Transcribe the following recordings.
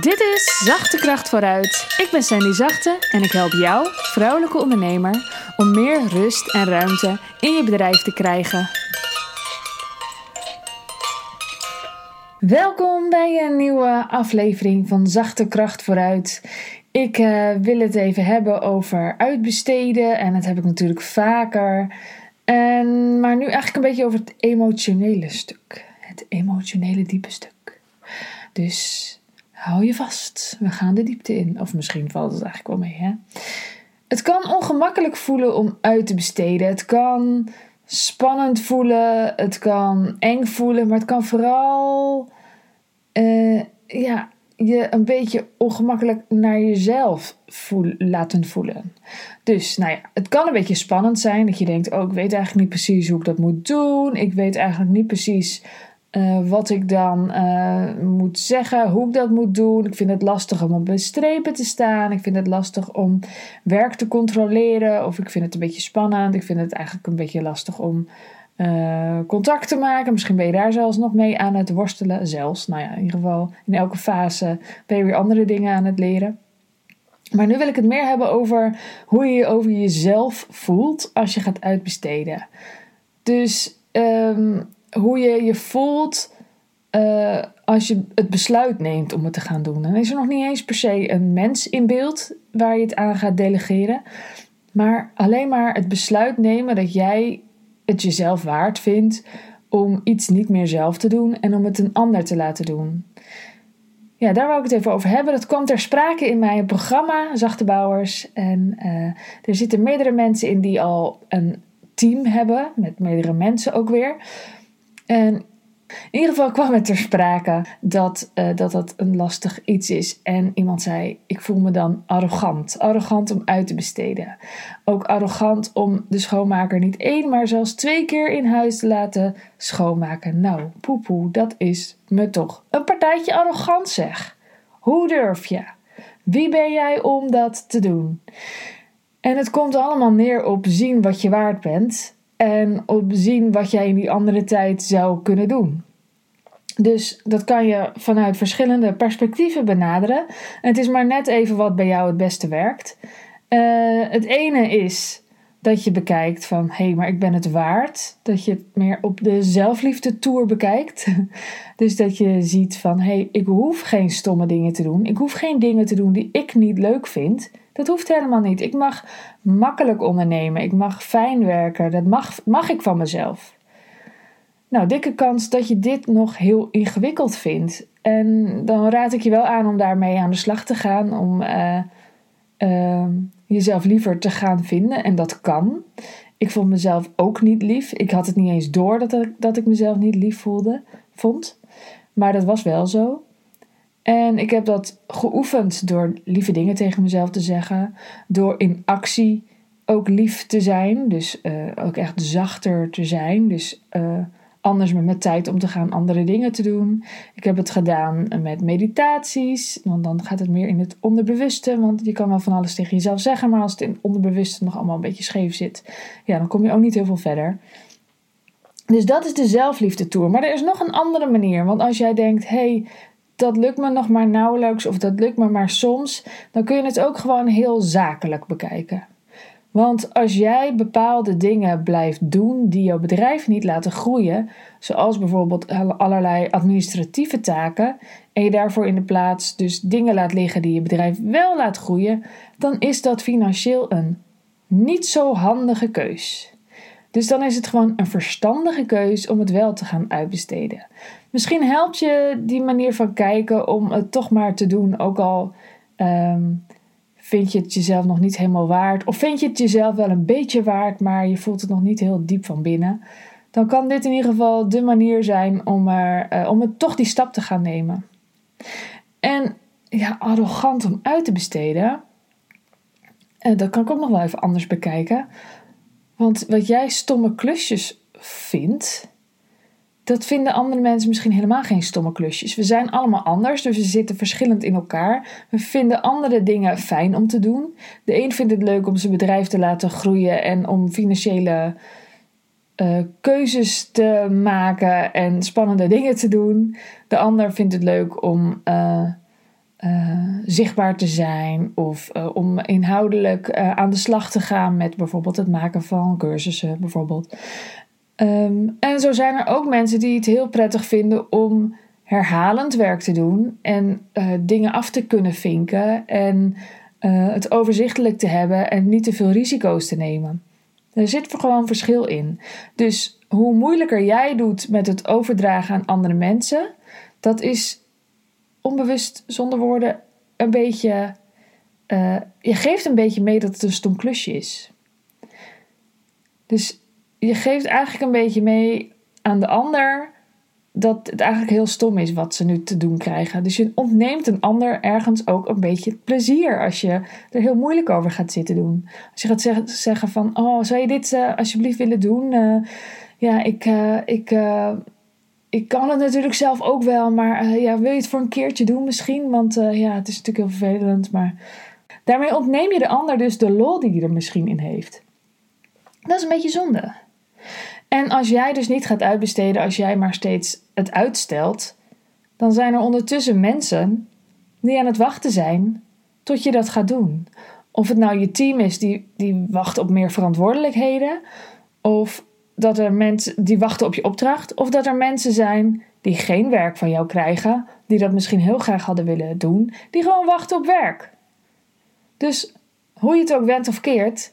Dit is Zachte Kracht vooruit. Ik ben Sandy Zachte en ik help jou, vrouwelijke ondernemer, om meer rust en ruimte in je bedrijf te krijgen. Welkom bij een nieuwe aflevering van Zachte Kracht vooruit. Ik uh, wil het even hebben over uitbesteden en dat heb ik natuurlijk vaker. En, maar nu eigenlijk een beetje over het emotionele stuk. Het emotionele diepe stuk. Dus hou je vast. We gaan de diepte in. Of misschien valt het eigenlijk wel mee, hè? Het kan ongemakkelijk voelen om uit te besteden. Het kan spannend voelen. Het kan eng voelen. Maar het kan vooral uh, ja, je een beetje ongemakkelijk naar jezelf laten voelen. Dus nou ja, het kan een beetje spannend zijn. Dat je denkt, oh ik weet eigenlijk niet precies hoe ik dat moet doen. Ik weet eigenlijk niet precies uh, wat ik dan uh, moet zeggen, hoe ik dat moet doen. Ik vind het lastig om op mijn strepen te staan. Ik vind het lastig om werk te controleren. Of ik vind het een beetje spannend. Ik vind het eigenlijk een beetje lastig om uh, contact te maken. Misschien ben je daar zelfs nog mee aan het worstelen. Zelfs, nou ja, in ieder geval in elke fase ben je weer andere dingen aan het leren. Maar nu wil ik het meer hebben over hoe je je over jezelf voelt als je gaat uitbesteden. Dus um, hoe je je voelt uh, als je het besluit neemt om het te gaan doen. Dan is er nog niet eens per se een mens in beeld waar je het aan gaat delegeren. Maar alleen maar het besluit nemen dat jij het jezelf waard vindt om iets niet meer zelf te doen en om het een ander te laten doen. Ja, daar wou ik het even over hebben. Dat kwam ter sprake in mijn programma Zachte Bouwers. En uh, er zitten meerdere mensen in die al een team hebben, met meerdere mensen ook weer. En in ieder geval kwam het ter sprake dat, uh, dat dat een lastig iets is. En iemand zei: Ik voel me dan arrogant. Arrogant om uit te besteden. Ook arrogant om de schoonmaker niet één, maar zelfs twee keer in huis te laten schoonmaken. Nou, poepoe, dat is me toch een partijtje arrogant zeg. Hoe durf je? Wie ben jij om dat te doen? En het komt allemaal neer op zien wat je waard bent en op zien wat jij in die andere tijd zou kunnen doen. Dus dat kan je vanuit verschillende perspectieven benaderen. En het is maar net even wat bij jou het beste werkt. Uh, het ene is dat je bekijkt van hé, hey, maar ik ben het waard. Dat je het meer op de zelfliefde tour bekijkt. dus dat je ziet van hé, hey, ik hoef geen stomme dingen te doen. Ik hoef geen dingen te doen die ik niet leuk vind. Dat hoeft helemaal niet. Ik mag makkelijk ondernemen. Ik mag fijn werken. Dat mag, mag ik van mezelf. Nou, dikke kans dat je dit nog heel ingewikkeld vindt. En dan raad ik je wel aan om daarmee aan de slag te gaan. Om uh, uh, jezelf liever te gaan vinden. En dat kan. Ik vond mezelf ook niet lief. Ik had het niet eens door dat ik, dat ik mezelf niet lief voelde, vond. Maar dat was wel zo. En ik heb dat geoefend door lieve dingen tegen mezelf te zeggen. Door in actie ook lief te zijn. Dus uh, ook echt zachter te zijn. Dus uh, anders met mijn tijd om te gaan andere dingen te doen. Ik heb het gedaan met meditaties. Want dan gaat het meer in het onderbewuste. Want je kan wel van alles tegen jezelf zeggen. Maar als het in het onderbewuste nog allemaal een beetje scheef zit. Ja, dan kom je ook niet heel veel verder. Dus dat is de zelfliefde tour. Maar er is nog een andere manier. Want als jij denkt, hey, dat lukt me nog maar nauwelijks of dat lukt me maar soms, dan kun je het ook gewoon heel zakelijk bekijken. Want als jij bepaalde dingen blijft doen die jouw bedrijf niet laten groeien, zoals bijvoorbeeld allerlei administratieve taken, en je daarvoor in de plaats dus dingen laat liggen die je bedrijf wel laat groeien, dan is dat financieel een niet zo handige keus. Dus dan is het gewoon een verstandige keus om het wel te gaan uitbesteden. Misschien helpt je die manier van kijken om het toch maar te doen, ook al um, vind je het jezelf nog niet helemaal waard, of vind je het jezelf wel een beetje waard, maar je voelt het nog niet heel diep van binnen. Dan kan dit in ieder geval de manier zijn om, er, uh, om het toch die stap te gaan nemen. En ja, arrogant om uit te besteden, uh, dat kan ik ook nog wel even anders bekijken. Want wat jij stomme klusjes vindt, dat vinden andere mensen misschien helemaal geen stomme klusjes. We zijn allemaal anders, dus we zitten verschillend in elkaar. We vinden andere dingen fijn om te doen. De een vindt het leuk om zijn bedrijf te laten groeien en om financiële uh, keuzes te maken en spannende dingen te doen. De ander vindt het leuk om uh, uh, zichtbaar te zijn of om inhoudelijk aan de slag te gaan met bijvoorbeeld het maken van cursussen bijvoorbeeld. Um, en zo zijn er ook mensen die het heel prettig vinden om herhalend werk te doen en dingen af te kunnen vinken en het overzichtelijk te hebben en niet te veel risico's te nemen. Er zit gewoon verschil in. Dus hoe moeilijker jij doet met het overdragen aan andere mensen, dat is onbewust zonder woorden een beetje. Uh, je geeft een beetje mee dat het een stom klusje is. Dus je geeft eigenlijk een beetje mee aan de ander dat het eigenlijk heel stom is wat ze nu te doen krijgen. Dus je ontneemt een ander ergens ook een beetje plezier als je er heel moeilijk over gaat zitten doen. Als je gaat zeggen van, oh, zou je dit uh, alsjeblieft willen doen? Uh, ja, ik, uh, ik, ik kan het natuurlijk zelf ook wel, maar ja, wil je het voor een keertje doen misschien? Want ja, het is natuurlijk heel vervelend, maar daarmee ontneem je de ander dus de lol die hij er misschien in heeft. Dat is een beetje zonde. En als jij dus niet gaat uitbesteden, als jij maar steeds het uitstelt, dan zijn er ondertussen mensen die aan het wachten zijn tot je dat gaat doen. Of het nou je team is die, die wacht op meer verantwoordelijkheden, of dat er mensen die wachten op je opdracht, of dat er mensen zijn die geen werk van jou krijgen, die dat misschien heel graag hadden willen doen, die gewoon wachten op werk. Dus hoe je het ook went of keert,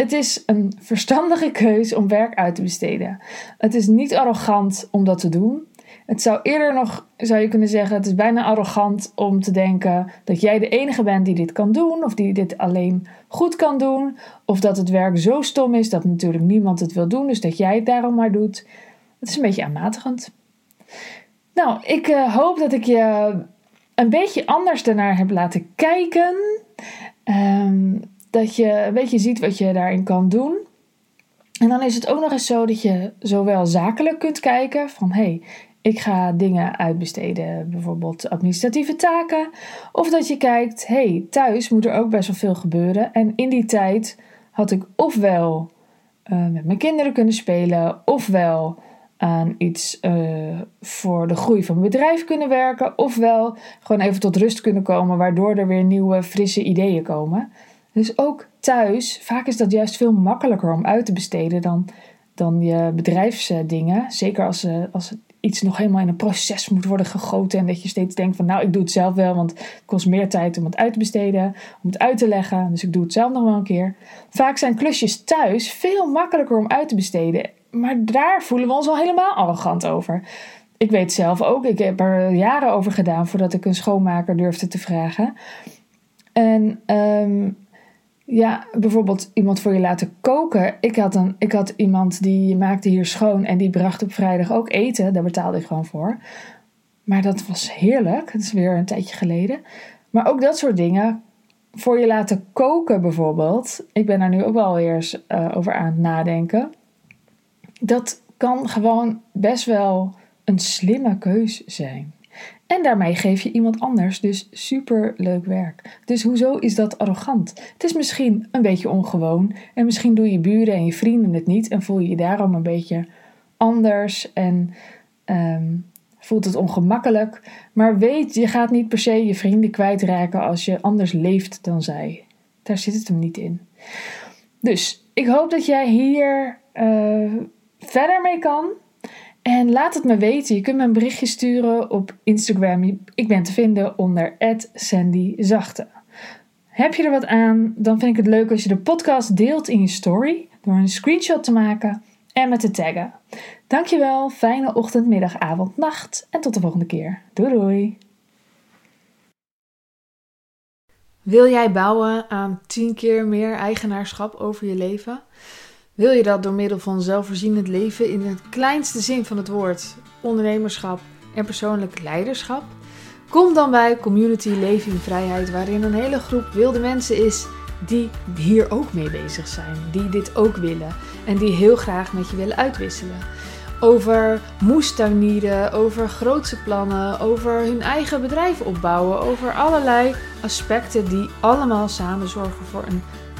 het is een verstandige keuze om werk uit te besteden. Het is niet arrogant om dat te doen. Het zou eerder nog, zou je kunnen zeggen, het is bijna arrogant om te denken dat jij de enige bent die dit kan doen, of die dit alleen goed kan doen, of dat het werk zo stom is dat natuurlijk niemand het wil doen, dus dat jij het daarom maar doet. Het is een beetje aanmatigend. Nou, ik uh, hoop dat ik je een beetje anders daarnaar heb laten kijken. Um, dat je een beetje ziet wat je daarin kan doen. En dan is het ook nog eens zo dat je zowel zakelijk kunt kijken van hé, hey, ik ga dingen uitbesteden, bijvoorbeeld administratieve taken. Of dat je kijkt, hé, hey, thuis moet er ook best wel veel gebeuren. En in die tijd had ik ofwel uh, met mijn kinderen kunnen spelen, ofwel aan iets uh, voor de groei van mijn bedrijf kunnen werken, ofwel gewoon even tot rust kunnen komen, waardoor er weer nieuwe, frisse ideeën komen. Dus ook thuis, vaak is dat juist veel makkelijker om uit te besteden dan, dan je bedrijfsdingen. Zeker als, uh, als iets nog helemaal in een proces moet worden gegoten. En dat je steeds denkt van nou, ik doe het zelf wel, want het kost meer tijd om het uit te besteden, om het uit te leggen. Dus ik doe het zelf nog wel een keer. Vaak zijn klusjes thuis veel makkelijker om uit te besteden. Maar daar voelen we ons al helemaal arrogant over. Ik weet zelf ook, ik heb er jaren over gedaan voordat ik een schoonmaker durfde te vragen. En um, ja, bijvoorbeeld iemand voor je laten koken. Ik had, een, ik had iemand die maakte hier schoon en die bracht op vrijdag ook eten. Daar betaalde ik gewoon voor. Maar dat was heerlijk. Dat is weer een tijdje geleden. Maar ook dat soort dingen. Voor je laten koken bijvoorbeeld. Ik ben daar nu ook wel eens uh, over aan het nadenken. Dat kan gewoon best wel een slimme keus zijn. En daarmee geef je iemand anders dus super leuk werk. Dus hoezo is dat arrogant? Het is misschien een beetje ongewoon. En misschien doen je buren en je vrienden het niet. En voel je je daarom een beetje anders. En um, voelt het ongemakkelijk. Maar weet, je gaat niet per se je vrienden kwijtraken als je anders leeft dan zij. Daar zit het hem niet in. Dus ik hoop dat jij hier uh, verder mee kan. En laat het me weten. Je kunt me een berichtje sturen op Instagram. Ik ben te vinden onder @sandyzachte. Heb je er wat aan? Dan vind ik het leuk als je de podcast deelt in je story door een screenshot te maken en me te taggen. Dankjewel. Fijne ochtend, middag, avond, nacht en tot de volgende keer. Doei doei. Wil jij bouwen aan 10 keer meer eigenaarschap over je leven? Wil je dat door middel van zelfvoorzienend leven in het kleinste zin van het woord, ondernemerschap en persoonlijk leiderschap? Kom dan bij Community Leven in Vrijheid, waarin een hele groep wilde mensen is die hier ook mee bezig zijn, die dit ook willen en die heel graag met je willen uitwisselen. Over moestuinieren, over grootse plannen, over hun eigen bedrijf opbouwen, over allerlei aspecten die allemaal samen zorgen voor een